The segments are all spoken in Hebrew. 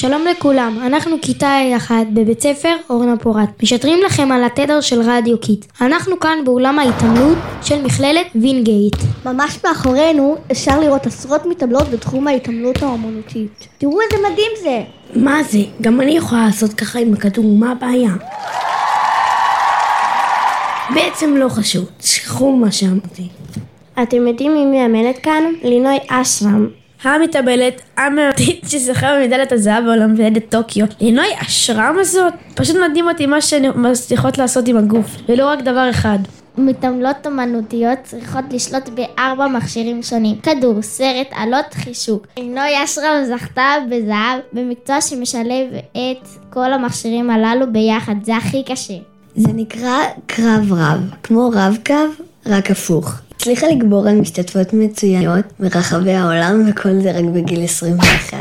שלום לכולם, אנחנו כיתה A1 בבית ספר אורנה פורת. משדרים לכם על התדר של רדיו קיט. אנחנו כאן באולם ההתעמלות של מכללת וינגייט. ממש מאחורינו אפשר לראות עשרות מתעמלות בתחום ההתעמלות האומנותית. תראו איזה מדהים זה! מה זה? גם אני יכולה לעשות ככה עם הכדור, מה הבעיה? בעצם לא חשוב, תשכחו מה שאמרתי. אתם יודעים מי מאמנת כאן? לינוי אשרם. המתעמלת האומנותית שזכתה במדליית הזהב באולימפיאדת טוקיו. לינוי אשרם הזאת? פשוט מדהים אותי מה שהן מצליחות לעשות עם הגוף, ולא רק דבר אחד. מתעמלות אומנותיות צריכות לשלוט בארבע מכשירים שונים כדור, סרט, עלות, חישוק. לינוי אשרם זכתה בזהב במקצוע שמשלב את כל המכשירים הללו ביחד, זה הכי קשה. זה נקרא קרב רב, כמו רב קו, רק הפוך. הצליחה לגבור על משתתפות מצוינות מרחבי העולם וכל זה רק בגיל 21.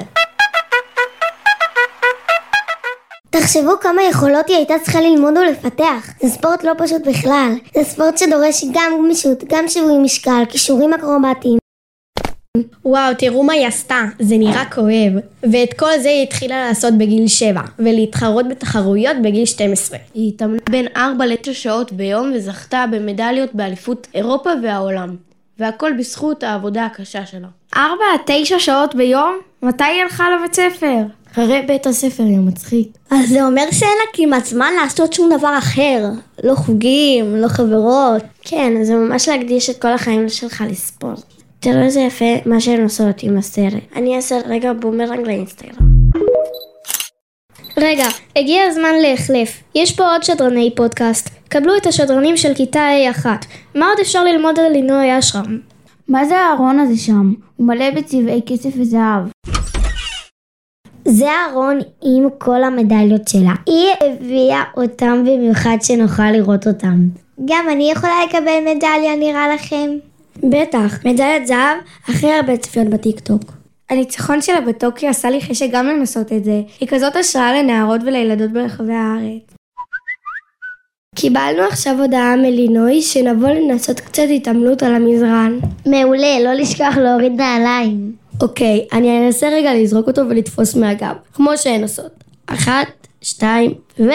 תחשבו כמה יכולות היא הייתה צריכה ללמוד ולפתח. זה ספורט לא פשוט בכלל. זה ספורט שדורש גם גמישות, גם שיווי משקל, כישורים אקרובטיים. וואו, תראו מה היא עשתה, זה נראה כואב. ואת כל זה היא התחילה לעשות בגיל 7, ולהתחרות בתחרויות בגיל 12. היא התאמנה בין 4 ל-9 שעות ביום וזכתה במדליות באליפות אירופה והעולם. והכל בזכות העבודה הקשה שלה. 4 עד 9 שעות ביום? מתי היא הלכה לבית ספר? אחרי בית הספר, יא מצחיק. אז זה אומר שאין לה כמעט זמן לעשות שום דבר אחר. לא חוגים, לא חברות. כן, זה ממש להקדיש את כל החיים שלך לספורט. תראו איזה יפה מה שהן עושות עם הסרט. אני אעשה רגע בומרנג לאינסטגרם. רגע, הגיע הזמן להתחלף. יש פה עוד שדרני פודקאסט. קבלו את השדרנים של כיתה A1. מה עוד אפשר ללמוד על לינוי אשרם? מה זה הארון הזה שם? הוא מלא בצבעי כסף וזהב. זה הארון עם כל המדליות שלה. היא הביאה אותם במיוחד שנוכל לראות אותם. גם אני יכולה לקבל מדליה נראה לכם? בטח, מדליית זהב הכי הרבה צפיות בטיקטוק. הניצחון שלה בטוקיו עשה לי חשק גם לנסות את זה. היא כזאת השראה לנערות ולילדות ברחבי הארץ. קיבלנו עכשיו הודעה מלינוי שנבוא לנסות קצת התעמלות על המזרן. מעולה, לא לשכוח להוריד נעליים. אוקיי, אני אנסה רגע לזרוק אותו ולתפוס מהגב, כמו שהן עושות. אחת, שתיים, ו...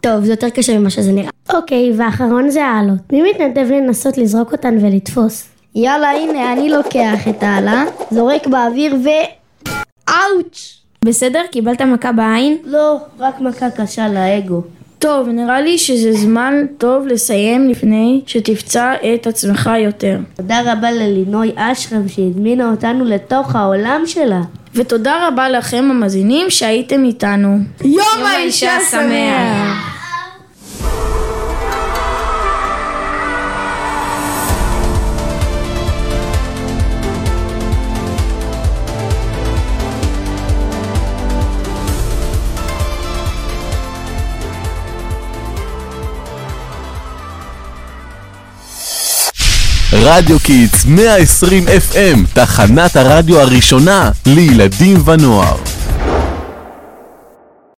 טוב, זה יותר קשה ממה שזה נראה. אוקיי, ואחרון זה העלות. מי מתנדב לנסות לזרוק אותן ולתפוס? יאללה, הנה, אני לוקח את העלה, זורק באוויר ו... אאוץ'! בסדר? קיבלת מכה בעין? לא, רק מכה קשה לאגו. טוב, נראה לי שזה זמן טוב לסיים לפני שתפצע את עצמך יותר. תודה רבה ללינוי אשרם שהזמינה אותנו לתוך העולם שלה. ותודה רבה לכם המאזינים שהייתם איתנו. יום האישה שמח! רדיו קיטס 120 FM, תחנת הרדיו הראשונה לילדים ונוער.